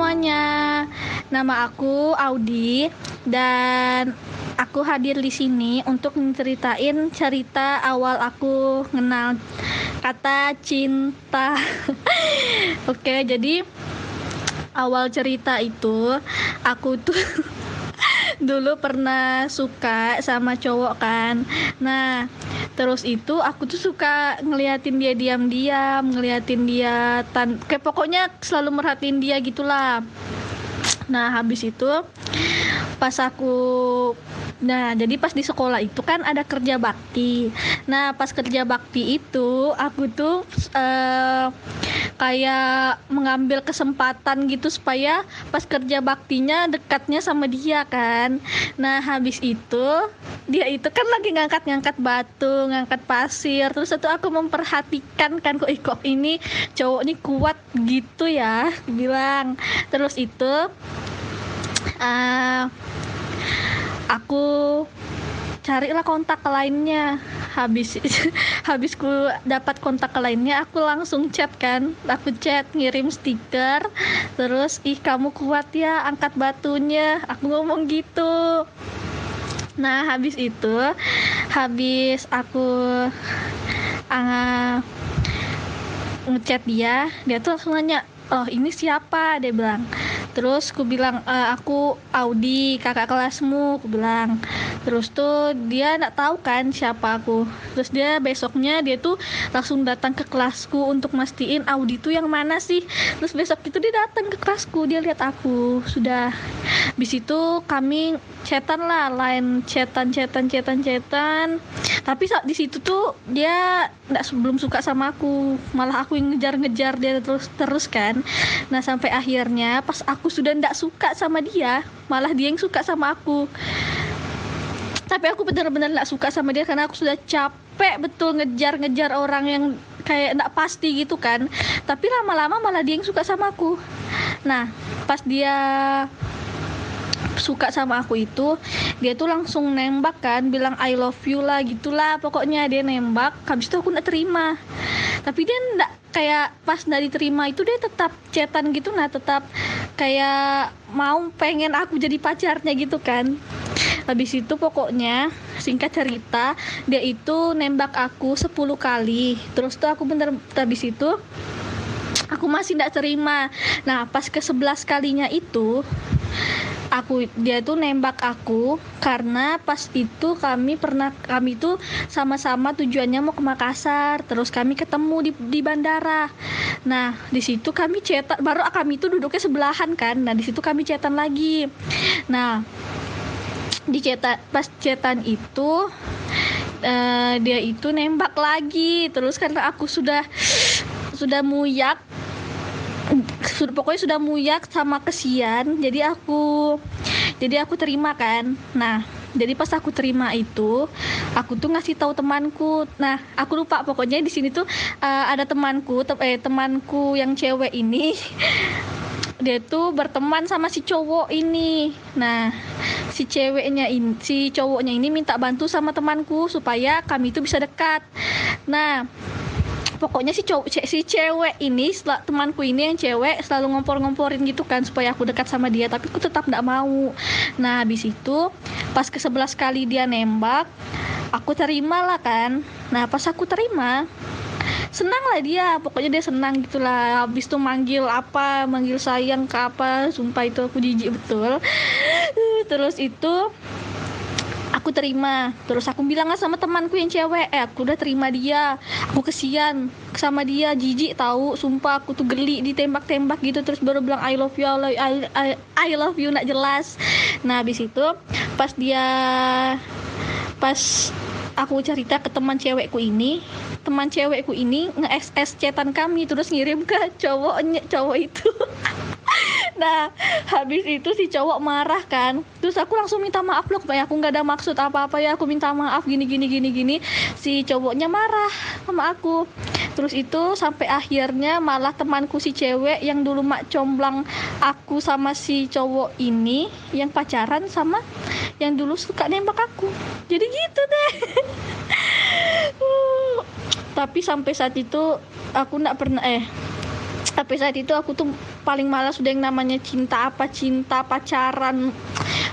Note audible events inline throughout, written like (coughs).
semuanya. Nama aku Audi dan aku hadir di sini untuk menceritain cerita awal aku kenal kata cinta. (laughs) Oke, jadi awal cerita itu aku tuh (laughs) (laughs) dulu pernah suka sama cowok kan. Nah, terus itu aku tuh suka ngeliatin dia diam-diam ngeliatin dia tan kayak pokoknya selalu merhatiin dia gitulah nah habis itu pas aku Nah, jadi pas di sekolah itu kan ada kerja bakti. Nah, pas kerja bakti itu aku tuh uh, kayak mengambil kesempatan gitu supaya pas kerja baktinya dekatnya sama dia kan. Nah, habis itu dia itu kan lagi ngangkat-ngangkat batu, ngangkat pasir. Terus itu aku memperhatikan kan kok kok ini cowok ini kuat gitu ya, bilang. Terus itu uh, aku carilah kontak lainnya. Habis (laughs) habisku dapat kontak lainnya aku langsung chat kan. Aku chat ngirim stiker. Terus ih kamu kuat ya angkat batunya. Aku ngomong gitu. Nah habis itu habis aku uh, ngechat dia dia tuh langsung nanya oh ini siapa? Dia bilang terus aku bilang e, aku Audi kakak kelasmu. Aku bilang. Terus tuh dia nggak tahu kan siapa aku. Terus dia besoknya dia tuh langsung datang ke kelasku untuk mastiin Audi tuh yang mana sih. Terus besok itu dia datang ke kelasku dia lihat aku. Sudah. Bis itu kami chatan lah lain chatan chatan chatan chatan tapi di situ tuh dia nggak sebelum suka sama aku. Malah aku yang ngejar-ngejar dia terus terus kan. Nah sampai akhirnya pas aku sudah nggak suka sama dia malah dia yang suka sama aku. Tapi aku benar-benar nggak suka sama dia karena aku sudah capek betul ngejar-ngejar orang yang kayak nggak pasti gitu kan. Tapi lama-lama malah dia yang suka sama aku. Nah pas dia suka sama aku itu dia tuh langsung nembak kan bilang I love you lah gitulah pokoknya dia nembak. Habis itu aku nggak terima. Tapi dia nggak kayak pas nggak diterima itu dia tetap cetan gitu nah tetap kayak mau pengen aku jadi pacarnya gitu kan. Habis itu pokoknya singkat cerita dia itu nembak aku 10 kali. Terus tuh aku bener habis itu aku masih tidak terima. Nah pas ke 11 kalinya itu aku dia tuh nembak aku karena pas itu kami pernah kami tuh sama-sama tujuannya mau ke Makassar terus kami ketemu di, di bandara. Nah di situ kami cetak baru kami itu duduknya sebelahan kan. Nah di situ kami cetan lagi. Nah di cetak pas cetan itu uh, dia itu nembak lagi. Terus karena aku sudah sudah muyak sudah pokoknya sudah muyak sama kesian jadi aku jadi aku terima kan. Nah jadi pas aku terima itu aku tuh ngasih tahu temanku. Nah aku lupa pokoknya di sini tuh uh, ada temanku te eh temanku yang cewek ini (laughs) dia tuh berteman sama si cowok ini. Nah si ceweknya ini si cowoknya ini minta bantu sama temanku supaya kami itu bisa dekat. Nah pokoknya si cowok si cewek ini setelah temanku ini yang cewek selalu ngompor-ngomporin gitu kan supaya aku dekat sama dia tapi aku tetap nggak mau. Nah habis itu pas ke sebelas kali dia nembak aku terima lah kan. Nah pas aku terima senang lah dia. Pokoknya dia senang gitulah habis tuh manggil apa manggil sayang ke apa sumpah itu aku jijik betul. (laughs) Terus itu aku terima. Terus aku bilang sama temanku yang cewek eh aku udah terima dia. Aku kesian sama dia. Jijik tahu sumpah aku tuh geli ditembak-tembak gitu. Terus baru bilang I love you I love, I, I, I love you nak jelas. Nah habis itu pas dia pas aku cerita ke teman cewekku ini teman cewekku ini nge-SS chatan kami terus ngirim ke cowoknya cowok itu. (laughs) Nah habis itu si cowok marah kan. Terus aku langsung minta maaf loh kayak aku nggak ada maksud apa-apa ya aku minta maaf gini gini gini gini. Si cowoknya marah sama aku. Terus itu sampai akhirnya malah temanku si cewek yang dulu mak comblang aku sama si cowok ini yang pacaran sama yang dulu suka nembak aku. Jadi gitu deh (laughs) tapi sampai saat itu aku nggak pernah eh tapi saat itu aku tuh paling malas sudah yang namanya cinta apa cinta pacaran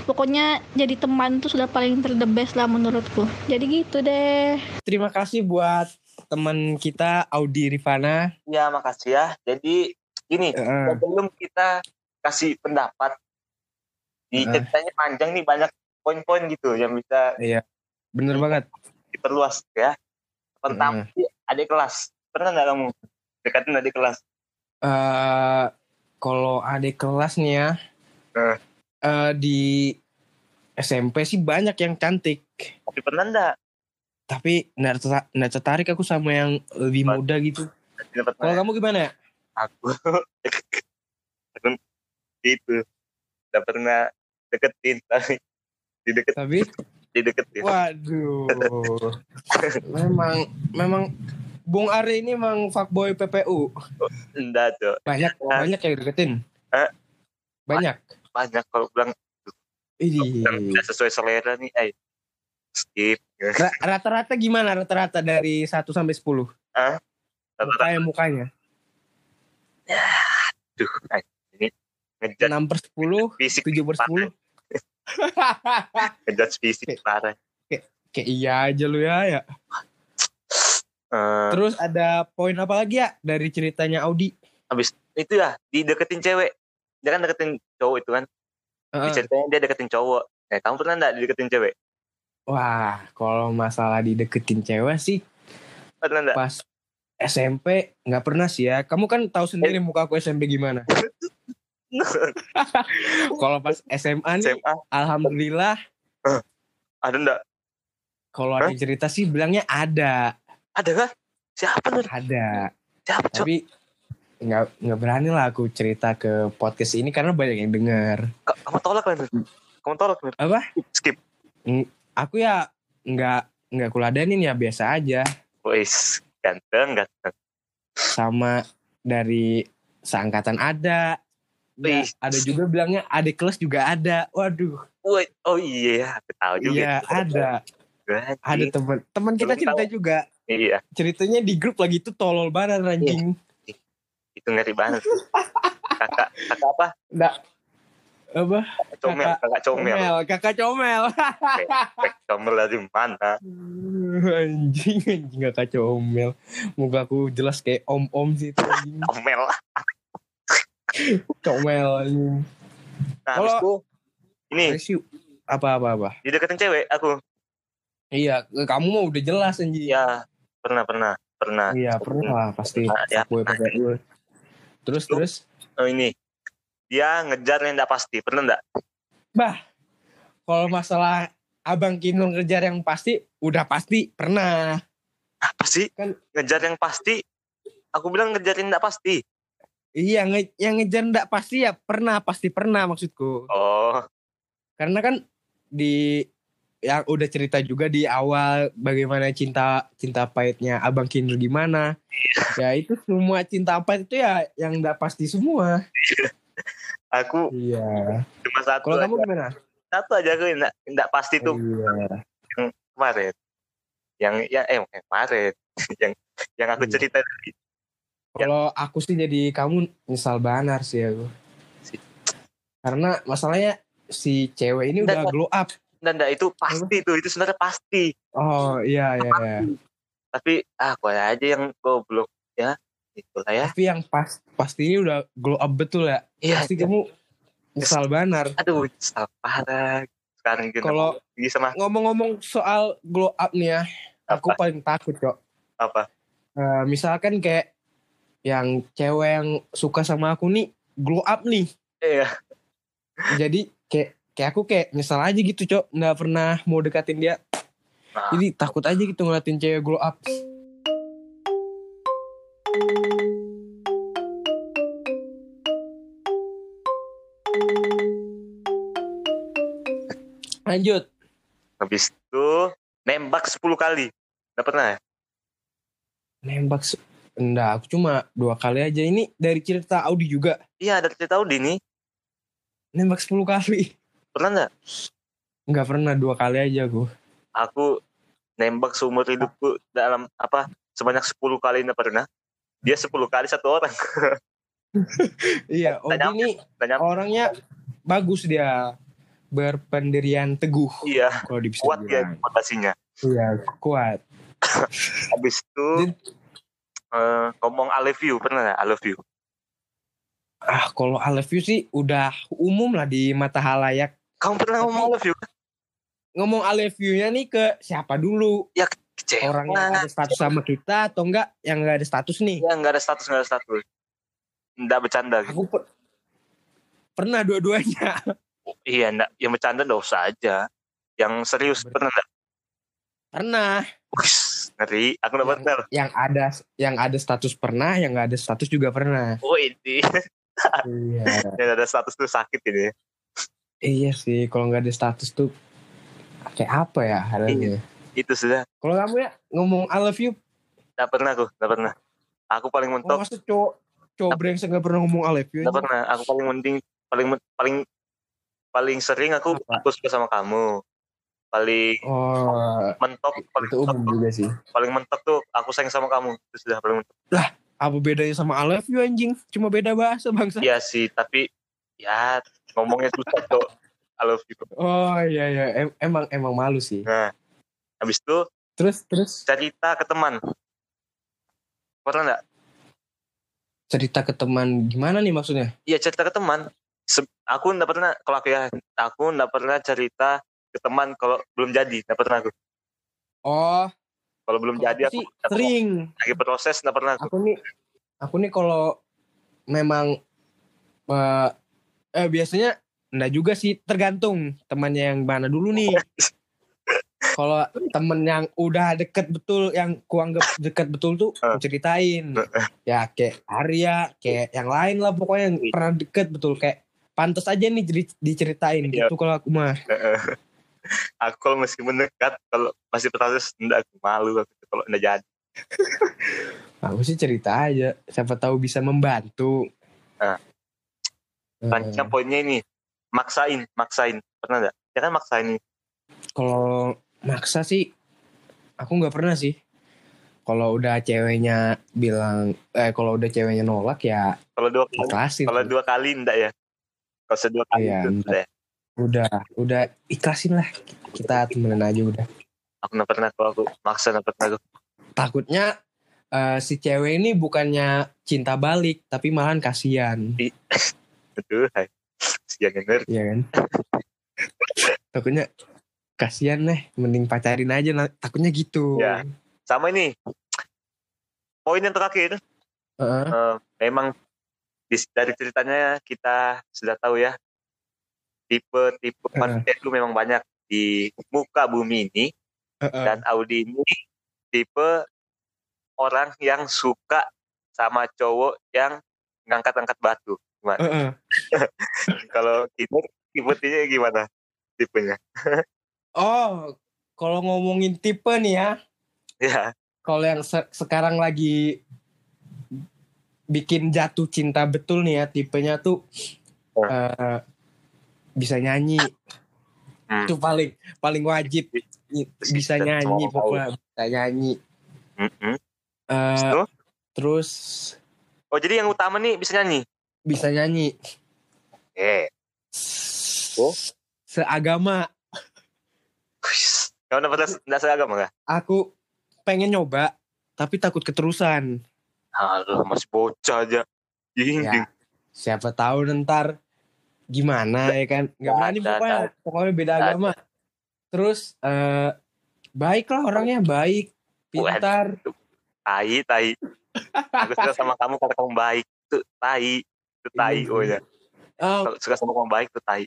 pokoknya jadi teman tuh sudah paling ter the best lah menurutku jadi gitu deh Terima kasih buat teman kita Audi Rifana. Ya makasih ya. Jadi gini, Heeh. sebelum kita kasih pendapat di Heeh. ceritanya panjang nih banyak poin-poin gitu yang bisa Iya. Bener banget. diperluas ya. Pertama sih adik kelas. Pernah nggak kamu dekatin adik kelas? eh kalau adik kelas nih ya, Eh. eh, di SMP sih banyak yang cantik. Tapi pernah nggak? Tapi nggak terta- nggak tertarik aku sama yang lebih Apa? muda gitu. Kalau kamu gimana? Aku, (laughs) aku gitu. Tidak pernah deketin tapi dideketin, Tapi, dideketin. waduh, (laughs) memang memang Bung Ari ini emang fuckboy PPU. Enggak tuh. Banyak Nah. banyak yang deketin. Eh? Banyak. Banyak kalau bilang yang tidak sesuai selera nih, ay skip. Ra- Rata-rata gimana rata-rata dari 1 sampai 10? Mukanya mukanya. Aduh, ay, ini ngejudge 6 per 10, fisik 7 per 10. (laughs) ngejudge fisik parah. Kayak iya aja lu ya ya. Eh, Terus ada poin apa lagi ya dari ceritanya Audi? habis itu ya dideketin cewek. Dia kan deketin cowok itu kan. Di Heeh. ceritanya dia deketin cowok. Eh, kamu pernah enggak dideketin cewek? Wah, kalau masalah dideketin cewek sih Pernah enggak? pas SMP nggak pernah sih ya. Kamu kan tahu sendiri muka aku SMP gimana. (laughs) Kalau pas SMA nih, SMA alhamdulillah ada enggak? kalau ada yang cerita sih bilangnya ada, Ada kah? Siapa tuh? ada. Siapa? Tapi nggak nggak berani lah aku cerita ke podcast ini karena banyak yang dengar. Ka- Kamu tolak kan? Kamu tolak Mir? Apa? Skip. Aku ya nggak nggak kuladenin ya biasa aja. Wis, ganteng, ganteng. Sama dari seangkatan ada. Ya, ada juga bilangnya adik kelas juga ada. Waduh, oh iya, aku tahu juga. iya ada. Ada teman teman kita cerita tahu. juga. Iya, Ceritanya di grup lagi tuh tolol banget anjing. itu ngeri banget. Kakak, kakak apa? Nggak apa? Comel, Kakak kakak comel. Comel, kakak comel. Kakak comel dari mana? (laughs) anjing, anjing kakak comel. Muka aku jelas kayak om-om sih itu anjing. (laughs) Comel. Comel anjing. Nah, Kalau- itu ini. Apa apa apa. dideketin cewek aku. Iya, kamu mau udah jelas anjing. Iya, pernah pernah pernah. Iya, pernah lah pasti. Pernah, ya. Fuckboy PPU. Terus Lu- terus Oh ini. Dia ngejar yang enggak pasti. Pernah enggak? kalau masalah Abang Kinul ngejar yang pasti udah pasti pernah. Apa sih? Kan- ngejar yang pasti. Aku bilang ngejar yang enggak pasti. Iya, nge- yang ngejar ndak pasti ya pernah, pasti pernah maksudku. Oh, Karena kan di yang udah cerita juga di awal bagaimana cinta cinta pahitnya Abang Kinul gimana. ya itu semua cinta pahit itu ya yang ndak pasti semua. (laughs) aku Iya. cuma satu Kalau kamu gimana? Satu aja aku enggak, enggak pasti tuh Iya. kemarin. Yang ya eh kemarin. (laughs) yang yang aku Iya. cerita tadi. Kalau aku sih jadi kamu nyesal banar sih aku. Si- Karena masalahnya si cewek ini udah Nggak, glow up. Dan enggak itu pasti tuh, itu sebenarnya pasti. Oh iya iya iya. Tapi ah aku aja yang goblok ya. Itulah ya. Tapi yang pas pasti ini udah glow up betul ya. Iya, Pasti iya. kamu nyesal banar. aduh nyesal parah. Sekarang gini Kalau ngomong-ngomong soal glow up nih ya, aku apa? paling takut kok. Apa? Eh, misalkan kayak yang cewek yang suka sama aku nih glow up nih. Iya. Jadi kayak kayak aku kayak nyesal aja gitu cok. Nggak pernah mau dekatin dia. Nah, jadi takut aja gitu ngeliatin cewek glow up. Lanjut. Habis itu nembak 10 kali. Enggak pernah nembak enggak aku cuma dua kali aja. Ini dari cerita Audi juga. Iya, ada cerita Audi nih. nembak 10 kali Pernah enggak? nggak pernah dua kali aja aku Aku nembak seumur hidupku dalam apa sebanyak 10 kali enggak pernah. Dia 10 kali satu orang. (laughs) Iya, Tanya- ini Tanya orangnya bagus dia. Berpendirian teguh iya kalau kuat ya dibilang. fondasinya. Iya, kuat. (coughs) Habis itu eh, ngomong I love you pernah nggak I love you? Ah, kalau I love you sih udah umum lah di mata halayak. Kamu pernah ngomong I love you? Ngomong I love you-nya nih ke siapa dulu? Kecewa. Orang yang ada status sama kita atau enggak yang enggak ada status nih? Ya nggak ada status nggak ada status. Nggak bercanda. Gitu. Aku per- pernah dua-duanya. (laughs) Iya nggak. Yang bercanda usah aja. Yang serius Ber- pernah nggak? Pernah. Ngeri. Aku Yang- pernah. Yang ada yang ada status pernah, yang enggak ada status juga pernah. Oh ini. (laughs) iya. yang ada status tuh sakit ini. Iya sih, kalau nggak ada status tuh kayak apa ya halnya? Itu sudah. Kalau kamu ya ngomong I love you, Nggak pernah aku. Nggak pernah. Aku paling oh, mentok. masa cowok cowok brengsek nggak pernah ngomong I love you? Nggak pernah. Aku paling mending. Paling paling paling sering aku aku suka sama kamu. Paling Oh, mentok. Paling itu mentok, juga sih. paling mentok tuh aku sayang sama kamu. Itu sudah paling mentok. Apa bedanya sama I love you anjing? Cuma beda bahasa bangsa. Iya sih. Tapi ya ngomongnya susah tuh. I love you. Oh iya iya, Em- emang emang malu sih. Nah, habis itu Terus terus cerita ke teman. Pernah nggak? cerita ke teman gimana nih maksudnya? Iya cerita ke teman. Se- aku nggak pernah kalau aku ya, aku nggak pernah cerita ke teman kalau belum jadi, nggak pernah aku. Oh, Kalau belum jadi aku aku sering. lagi proses nggak pernah aku. Aku nih aku nih kalau memang eh, eh biasanya enggak juga sih, tergantung temannya yang mana dulu nih. (laughs) Kalau temen yang udah deket betul, yang kuanggap deket betul tuh Eh. ceritain. Ya kayak Arya, kayak yang lain lah pokoknya yang Iya. pernah deket betul kayak pantas aja nih jadi diceritain Iya. gitu kalau aku mah. (laughs) aku kalau masih mendekat, kalau masih proses nggak aku malu kalau nggak jadi. (laughs) Aku sih cerita aja, siapa tahu bisa membantu. Eh, Selanjutnya poinnya ini maksain, maksain. Pernah nggak? Ya kan maksain. kalau maksa sih aku nggak pernah sih kalau udah ceweknya bilang eh kalau udah ceweknya nolak ya Kalau dua kali, kalau dua kali enggak ya. Kalau sedua kali Iya, itu enggak. enggak ya. udah udah ikhlasin lah kita temenan aja udah Aku nggak pernah kalau aku maksa nggak pernah aku. takutnya eh, si cewek ini bukannya cinta balik tapi malahan kasihan (laughs) Aduh, hai. Sian yang ngerti. ya kan (laughs) takutnya kasihan nih mending pacarin aja takutnya gitu Ya. Sama ini. Poin yang terakhir, Heeh. eh, memang di- dari ceritanya kita sudah tahu ya tipe-tipe Heeh. manusia itu memang banyak di muka bumi ini Heeh. dan Audi ini tipe orang yang suka sama cowok yang ngangkat-angkat batu. Gimana? Heeh. (laughs) Kalau kita tipe-tipenya gimana? Tipenya. oh kalau ngomongin tipe nih ya Ya, kalau yang se- sekarang lagi bikin jatuh cinta betul nih ya tipenya tuh Oh. eh, bisa nyanyi Hmm. itu paling paling wajib bisa nyanyi pokoknya bisa nyanyi Mm-mm. Eh, Terus? terus Oh jadi yang utama nih bisa nyanyi? Bisa nyanyi Eh, Oh. seagama Kamu dapat nggak seragam nggak? aku pengen nyoba tapi takut keterusan Aduh, masih bocah aja. Jing, ya siapa tahu ntar gimana ya kan Nggak berani pokoknya pokoknya beda agama terus eh baik lah orangnya baik pintar Tai, tai. Aku suka sama kamu karena kamu baik. Itu tai. Itu tai. Iya. Oh ya. Kalau suka sama kamu baik itu tai.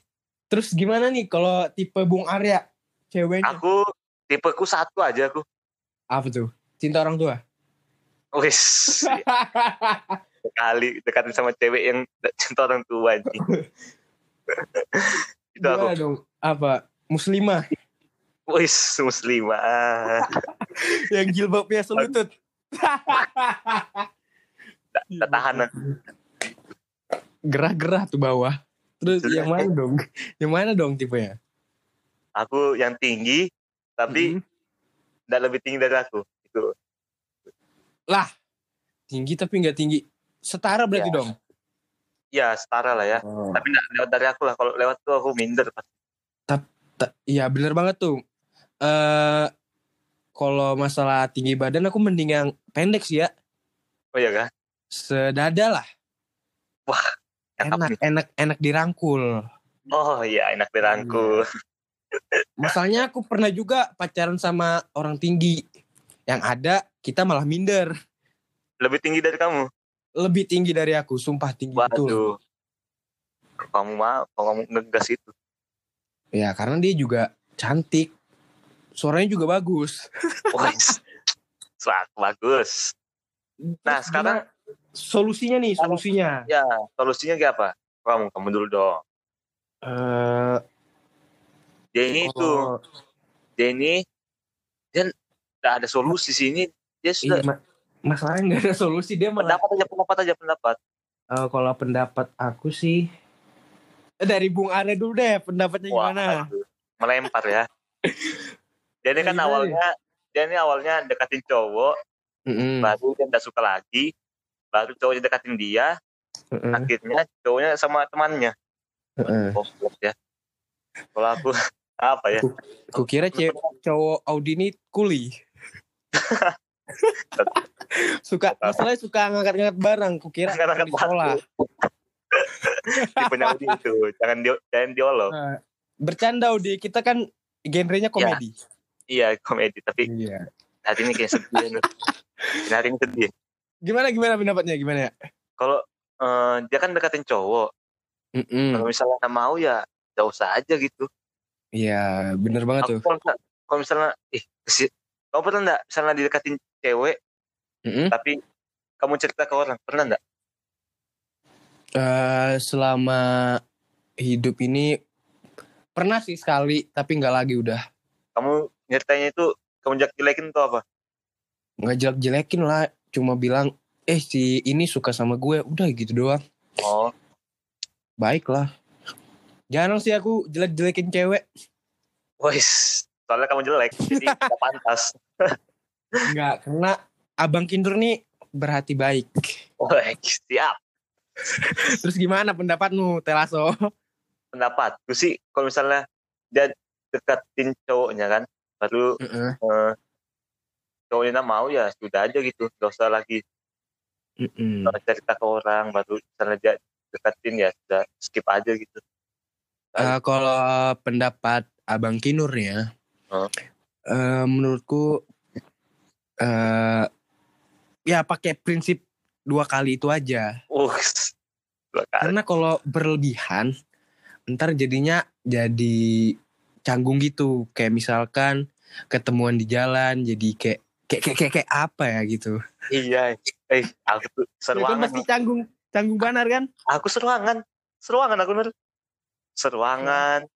terus gimana nih kalau tipe Bung Arya ceweknya Aku tipeku satu aja aku. apa tuh cinta orang tua Wis. Sekali dekatin sama cewek yang cinta orang tua. (laughs) Itu aku. dong apa muslimah Wis muslimah. (laughs) yang jilbabnya selutut Tak tahan aku. (laughs) gerah-gerah tuh bawah terus yang mana dong yang mana dong tipenya Aku yang tinggi tapi Mm. tidak lebih tinggi dari aku. Itu tinggi tapi nggak tinggi setara berarti Ya. dong ya setara lah ya Oh. tapi nggak lewat dari aku lah kalau lewat tuh aku minder Ta- Iya bener banget tuh. Eh kalau masalah tinggi badan aku mending yang pendek sih ya. oh iya kan Sedada lah. Cakep Enak, nih. enak, enak dirangkul. oh iya enak dirangkul Masalahnya aku pernah juga pacaran sama orang tinggi. Yang ada kita malah minder. lebih tinggi dari kamu Lebih tinggi dari aku, sumpah tinggi betul. waduh Kalau kamu mau kalau kamu ngegas itu Ya karena dia juga cantik. Suaranya juga bagus. (laughs) Swag, bagus. Nah, sekarang- solusinya nih, solusinya. Ya, solusinya kayak apa? Kamu, kamu dulu dong. Eh Dia ini tuh, oh, dia ini, dia nggak ada solusi sini. Dia sudah iya, ma- masalahnya nggak ada solusi dia malah pendapat aja, pendapat aja, pendapat. Eh, kalau pendapat aku sih eh, dari Bung Are dulu deh pendapatnya Wah, gimana? aduh, melempar ya. (laughs) Dia ini kan gimana awalnya, dia ini awalnya deketin cowok, Mm-mm, baru dia nggak suka lagi, baru cowoknya deketin dia, mm-mm, akhirnya cowoknya sama temannya. mm-mm. Goblok ya. Kalau aku (laughs) apa ya? Kukira cewek cowok Audi ini kuli. (laughs) suka masalahnya suka ngangkat-ngangkat barang. Kukira Ngangkat-ngangkat di sekolah. (laughs) Tipenya Audi itu, jangan di, jangan diolok. Eh, bercanda Audi, kita kan genrenya komedi. Iya komedi, tapi Iya. hari ini kayak sedih. nih. hari ini sedih. Gimana gimana pendapatnya gimana ya? Kalau eh, dia kan deketin cowok, Mm-mm. kalau misalnya mau ya gak usah aja gitu. Iya, bener banget Aku tuh. kalau misalnya, kalau misalnya, ih, kesi- kamu pernah nggak misalnya dideketin cewek, Mm-mm. tapi kamu cerita ke orang, pernah nggak? Eh, selama hidup ini pernah sih sekali, tapi nggak lagi udah. Kamu nyeritainnya itu kamu jelek jelekin tuh apa? nggak jelek-jelekin lah cuma bilang eh si ini suka sama gue. Udah gitu doang. Oh, baik lah jarang sih aku jelek-jelekin cewek. Wis, soalnya kamu jelek, jadi (laughs) nggak pantas. nggak karena abang kindur nih berhati baik. Wih, siap. terus gimana pendapatmu Telaso? Pendapat, gue sih kalau misalnya dia deketin cowoknya kan, baru Heeh. eh, cowoknya nggak mau ya sudah aja gitu, gak usah lagi Mm-mm. Kalau cerita ke orang baru misalnya dia deketin ya sudah skip aja gitu Eh, kalau pendapat abang kinur ya Oh. eh, menurutku eh ya pakai prinsip dua kali itu aja uh dua kali Karena kalau berlebihan, ntar jadinya jadi canggung gitu. Kayak misalkan ketemuan di jalan, jadi kayak kayak kayak, kayak, kayak apa ya gitu. iya eh aku tuh Ya kan seruangan pasti canggung, canggung banar kan? aku seruangan seruangan aku nur seruangan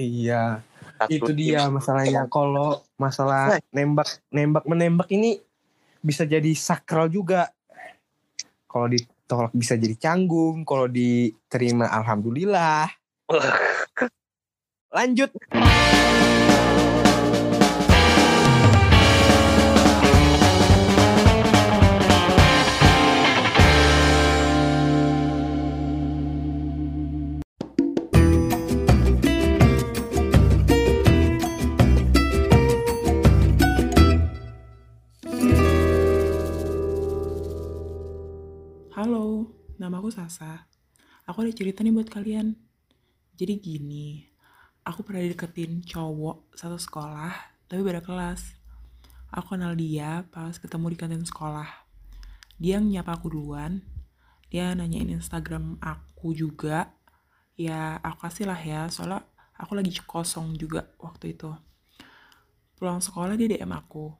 Iya, satu itu tim. dia masalahnya. Kalau masalah nembak, nembak menembak ini bisa jadi sakral juga. Kalau ditolak bisa jadi canggung, kalau diterima alhamdulillah. Lanjut. Nama aku Sasa. Aku ada cerita nih buat kalian. Jadi gini, aku pernah deketin cowok satu sekolah, tapi beda kelas. Aku kenal dia pas ketemu di kantin sekolah. Dia nyapa aku duluan, dia nanyain Instagram aku juga. Ya, aku kasih lah ya, soalnya aku lagi kosong juga waktu itu. Pulang sekolah dia DM aku.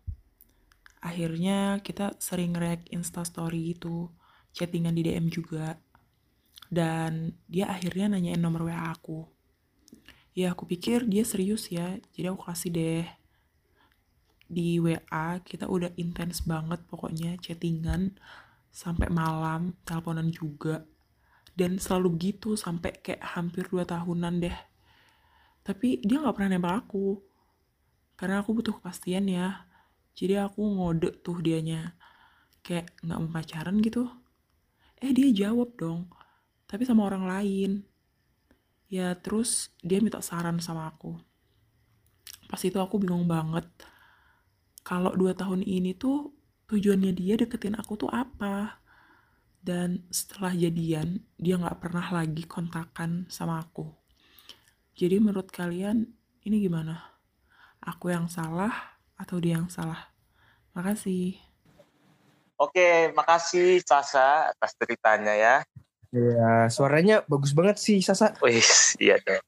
Akhirnya kita sering react instastory gitu chattingan di DM juga. Dan dia akhirnya nanyain nomor WA aku. Ya aku pikir dia serius ya, jadi aku kasih deh. Di WA kita udah intens banget pokoknya chattingan sampai malam, teleponan juga. Dan selalu begitu sampai kayak hampir 2 tahunan deh. Tapi dia nggak pernah nembak aku. Karena aku butuh kepastian ya. Jadi aku ngode tuh dianya. Kayak nggak mau pacaran gitu. Eh dia jawab dong. tapi sama orang lain. Ya terus dia minta saran sama aku. Pas itu aku bingung banget. Kalau dua tahun ini tuh tujuannya dia deketin aku tuh apa? Dan setelah jadian, dia nggak pernah lagi kontakan sama aku. Jadi menurut kalian ini gimana? Aku yang salah atau dia yang salah? Makasih. Oke, makasih Sasa atas ceritanya ya. Ya, suaranya bagus banget sih Sasa. Wih, iya dong.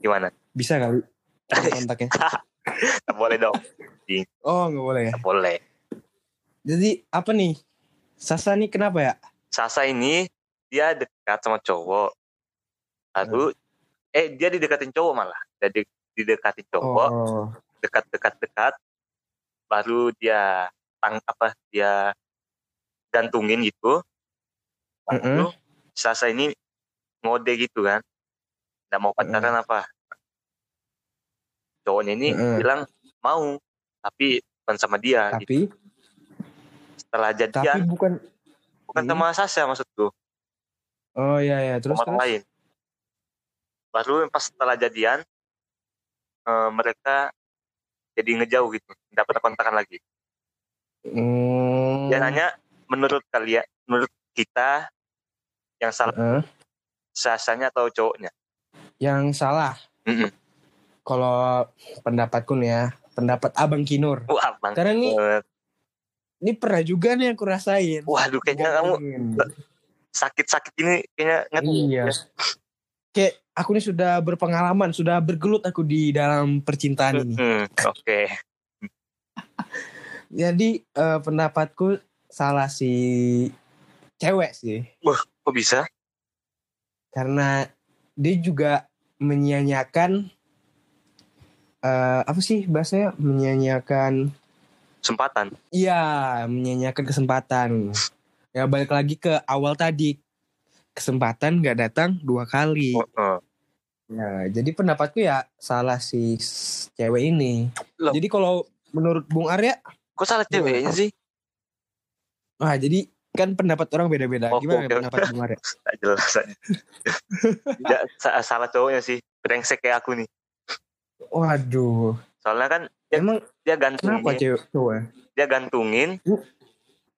Gimana? Bisa kali (laughs) kontaknya? Tak boleh dong. Oh, nggak boleh ya. Tak boleh. Jadi apa nih? Sasa nih kenapa ya? Sasa ini dia dekat sama cowok. Lalu eh dia didekatin cowok malah. Jadi didekatin cowok, Oh, dekat-dekat-dekat. Baru dia tang apa? Dia gantungin gitu. Lalu Sasa ini ngode gitu kan. Nggak mau pacaran apa. Cowoknya ini Mm-mm. bilang mau, tapi bukan sama dia. gitu. tapi Setelah tapi jadian, bukan. bukan Hmm. sama Sasa maksudku. Oh iya ya, terus sama terus. lain. Baru pas setelah jadian eh, mereka jadi ngejauh gitu, tidak pernah kontakan lagi. Hmm. Dia nanya menurut kalian, menurut kita yang salah Heeh. sasanya atau cowoknya? Yang salah. Mm-mm. Kalau pendapatku nih ya, pendapat Abang Kinur. Wah, bang. Karena ini ini pernah juga nih aku rasain. Waduh, kayaknya kamu sakit-sakit ini kayaknya ngerti. Iya. Kayak aku nih sudah berpengalaman, sudah bergelut aku di dalam percintaan ini. Hmm, Oke. Jadi eh, pendapatku salah si cewek sih. Kok bisa? Karena dia juga menyia-nyiakan eh, apa sih bahasanya? Menyia-nyiakan Kesempatan. Iya, menyia-nyiakan kesempatan. Ya balik lagi ke awal tadi. Kesempatan nggak datang dua kali. Oh, oh. Ya, jadi pendapatku ya salah si cewek ini. Loh. Jadi kalau menurut Bung Arya, Kok salah ceweknya sih? Wah jadi kan pendapat orang beda-beda. Oh, Gimana oke. pendapat Bung Arya? (laughs) Tak jelas aja. Tidak, sa- salah cowoknya sih. Brengsek kayak aku nih. Waduh, Soalnya kan dia, emang dia kenapa gantungin, cewek cowok? dia gantungin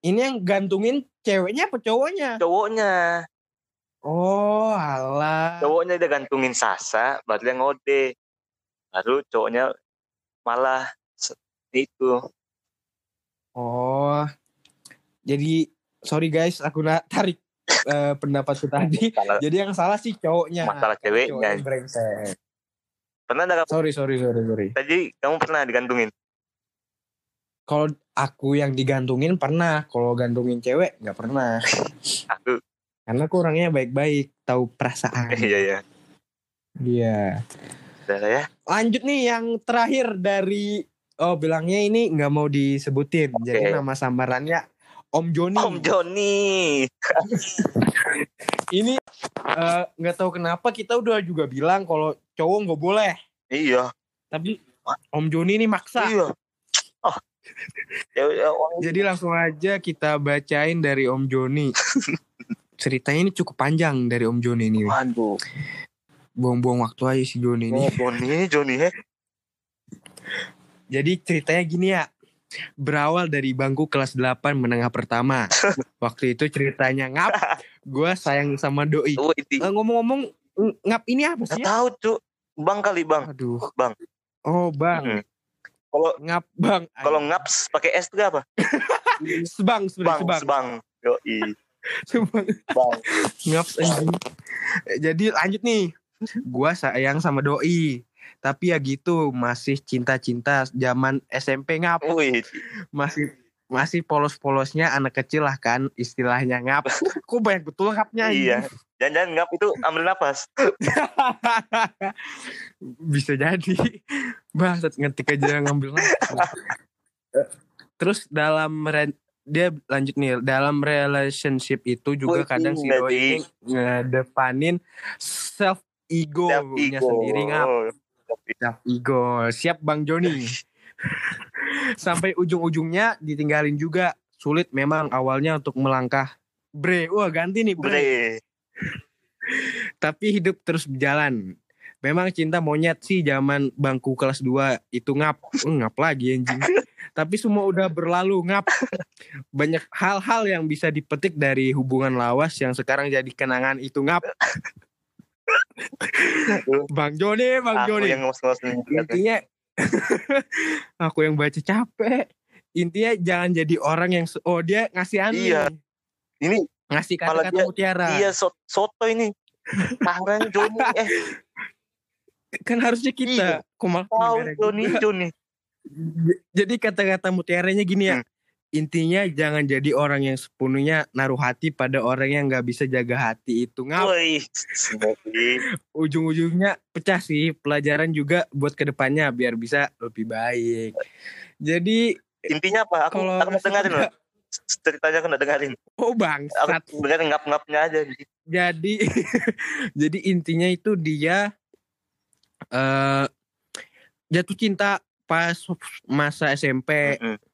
Ini yang gantungin ceweknya apa cowoknya? cowoknya. Oh, alah. cowoknya dia gantungin Sasa baru dia ngode baru cowoknya malah itu Oh, jadi sorry guys, aku nak tarik eh, pendapatku tadi. masalah Jadi yang salah sih cowoknya. Masalah ceweknya. cowoknya pernah ada Sorry, sorry, sorry, sorry. tadi kamu pernah digantungin Kalau aku yang digantungin pernah, kalau gantungin cewek nggak pernah. (laughs) aku Karena aku orangnya baik-baik, tahu perasaan. (laughs) iya iya Iya. udah ya Lanjut nih yang terakhir dari oh bilangnya ini nggak mau disebutin. Oke. Jadi nama samarannya Om Joni. Om Joni (laughs) Ini eh, nggak tahu kenapa kita udah juga bilang kalau cowok nggak boleh. iya Tapi Om Joni ini maksa. iya oh ya, ya, Jadi langsung aja kita bacain dari Om Joni. (laughs) Ceritanya ini cukup panjang dari Om Joni ini. waduh Buang-buang waktu aja si Joni ini. oh, Joni Joni ya Jadi ceritanya gini ya. Berawal dari bangku kelas 8 menengah pertama. (laughs) Waktu itu ceritanya ngap. Gue sayang sama doi. Eh, Ngomong-ngomong ng- ngap ini apa sih? tahu cuk bang kali bang Aduh. Bang. Oh bang. Hmm. kalau Ngap bang. kalau ngaps pakai S itu apa (laughs) sebang sebang. bang yo (laughs) Sebang. bang Ngaps anjing. Jadi lanjut nih. Gua sayang sama doi. Tapi ya gitu, masih cinta-cinta zaman SMP ngap. wih Masih masih polos-polosnya anak kecil lah kan istilahnya ngap. (laughs) Kok banyak betul ngapnya? Iya. Jangan-jangan ngap itu ambil napas. (laughs) Bisa jadi. Bangsat ngetik aja ngambil nafas. (laughs) Terus dalam dia lanjut nih dalam relationship itu juga Wih, kadang si doi ini ngedepanin self ego Siap nya ego. sendiri ngap self ego siap bang Joni (laughs) sampai ujung-ujungnya ditinggalin juga sulit memang awalnya untuk melangkah bre wah ganti nih bre Bre. (laughs) tapi hidup terus berjalan. Memang cinta monyet sih zaman bangku kelas 2 itu ngap. Eh, ngap lagi anjing. (laughs) Tapi semua udah berlalu ngap. Banyak hal-hal yang bisa dipetik dari hubungan lawas yang sekarang jadi kenangan itu ngap. Bang Joni, Bang Aku Joni. yang nih. Intinya (laughs) aku yang baca capek. Intinya jangan jadi orang yang oh dia ngasih anu. Iya. Ini Ngasih kata-kata dia- mutiara. Iya so- soto ini. Tangan Joni (laughs) eh Kan harusnya kita. Iya. Tahu negara Joni? Joni. Jadi kata-kata mutiaranya gini ya. Hmm. Intinya jangan jadi orang yang sepenuhnya naruh hati pada orang yang nggak bisa jaga hati itu ngap. Ujung-ujungnya pecah sih. Pelajaran juga buat ke depannya biar bisa lebih baik. Jadi Intinya apa? Aku kalau aku dengerin loh. Ceritanya aku nggak dengerin. oh bangsat. Aku dengerin ngap-ngapnya aja. Jadi (laughs) jadi intinya itu dia eh jatuh cinta pas masa SMP. Mm-mm.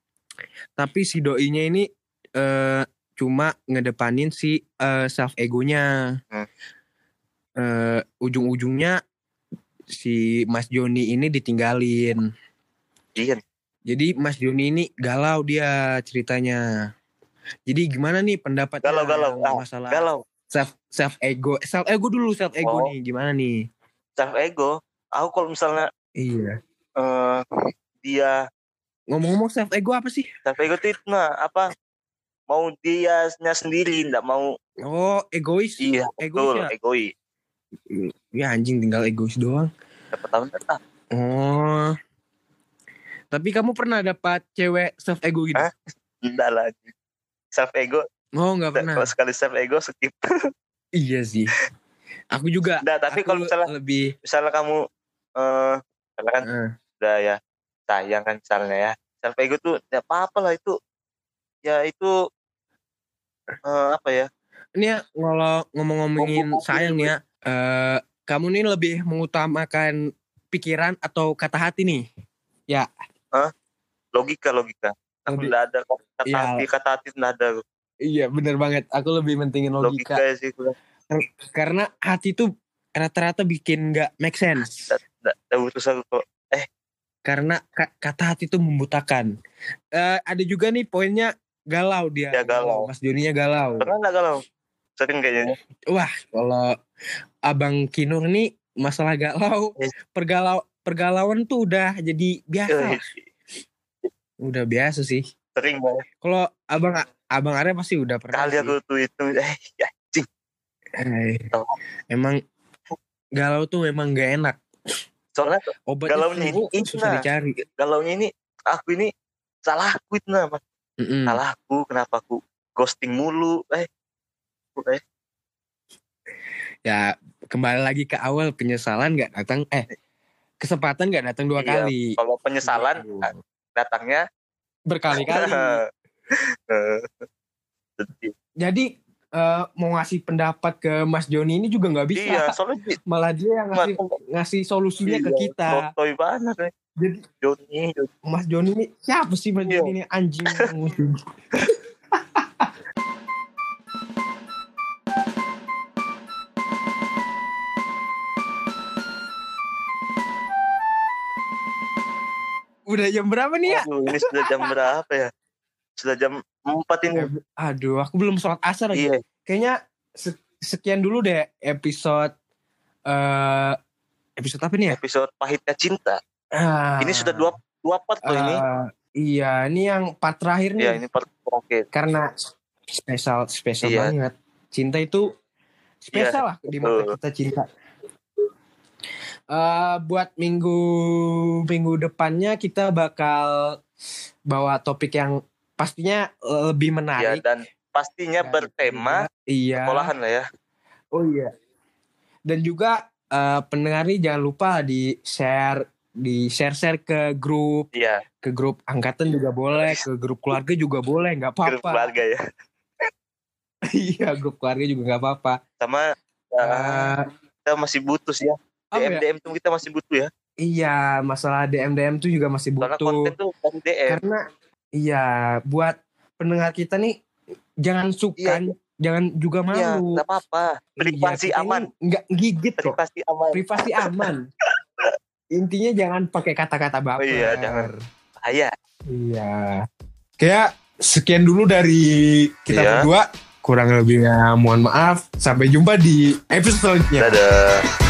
Tapi si doinya ini eh cuma ngedepanin si eh, self egonya Hmm. Eh, ujung-ujungnya si Mas Joni ini ditinggalin Iya. jadi Mas Joni ini galau dia ceritanya jadi gimana nih pendapat Galau-galau. Ah, masalah Galau. self self ego self ego dulu self ego Oh. nih gimana nih Self ego. Aku kalau misalnya iya eh, dia ngomong-ngomong self ego apa sih self ego itu nah apa mau dianya sendiri nggak mau oh egois iya egois betul ya egois ya anjing tinggal egois doang dapat tahun tetap Oh. Tapi kamu pernah dapat cewek self ego gitu? Hah? enggak lagi self ego Oh, nggak pernah. kalau sekali self ego skip (laughs) Iya sih. Aku juga. Tapi kalau misalnya- lebih misalnya kamu eh misalnya kan eh, udah ya sayang kan misalnya ya. Self ego tuh ya apa apa lah itu. Ya itu eh, apa ya? Ini ya kalau ngomong-ngomongin sayang nih ya, eh, kamu nih lebih mengutamakan pikiran atau kata hati nih? logika logika. Aku nggak ada kata Iya. hati kata hati nggak ada Iya, bener banget. Aku lebih mentingin logika, logika, sih karena hati tuh rata-rata bikin nggak make sense. nggak nggak butuh aku kok Karena ka- kata hati tuh membutakan. Eh, ada juga nih poinnya galau dia. Ya, galau. Mas Joninya galau. pernah nggak kalau sering kayaknya Wah, kalau Abang Kinur nih masalah galau, Yes. (laughs) pergalau pergalauan tuh udah jadi biasa. Eh, Udah biasa sih. sering banget Kalau Abang Abang Arya pasti udah pernah. kali aku tuh itu eh ya Eh, emang galau tuh memang gak enak. Soalnya Obatnya Galaunya tuh ini susah nah. dicari. galaunya ini aku ini salahku itu nah Mas. Mm-mm. salahku kenapa aku ghosting mulu eh eh Ya kembali lagi ke awal penyesalan gak datang eh kesempatan gak datang dua Iya, kali. kalau penyesalan Gitu. datangnya berkali-kali. (laughs) Eh. Jadi eh, mau ngasih pendapat ke Mas Joni ini juga nggak bisa. iya soalnya (laughs) Malah dia yang ngasih ngasih solusinya ke iya, kita. sotoy banget eh. Jadi Joni Joni. Mas Joni ini siapa sih Mas Iya. Joni ini anjing? (laughs) Udah jam berapa nih ya? Waduh, ini sudah jam berapa ya sudah jam 4 ini Aduh, aku belum sholat asar lagi. iya Kayaknya se- sekian dulu deh episode eh episode apa nih ya? episode pahitnya cinta Ah, ini sudah dua dua part loh ini eh, Iya, ini yang part terakhir nih. ya ini part terakhir karena spesial spesial Iya. banget. Cinta itu spesial lah di mata kita cinta. Eh buat minggu minggu depannya kita bakal bawa topik yang pastinya lebih ya menarik. dan pastinya Dan bertema iya. sekolahan lah ya Oh iya. Dan juga eh, pendengar nih jangan lupa di share di share share ke grup iya ke grup angkatan juga boleh ke grup keluarga juga boleh nggak grup apa-apa keluarga ya (laughs) iya grup keluarga juga nggak apa-apa sama ya, Eh, kita masih butuh sih ya DM ya? DM tuh kita masih butuh ya Iya, masalah DM DM tuh juga masih karena butuh. konten tuh dari DM Karena iya, buat pendengar kita nih jangan sukan jangan juga Iya, malu. nggak apa-apa. Privasi Iya, aman. ini Nggak gigit kok. Privasi aman. Privasi aman. (laughs) Intinya jangan pakai kata-kata baper. Oh iya, jangan. Bahaya. Iya. Kayak sekian dulu dari kita Iya. berdua. Kurang lebihnya mohon maaf. Sampai jumpa di episode selanjutnya. Dadah.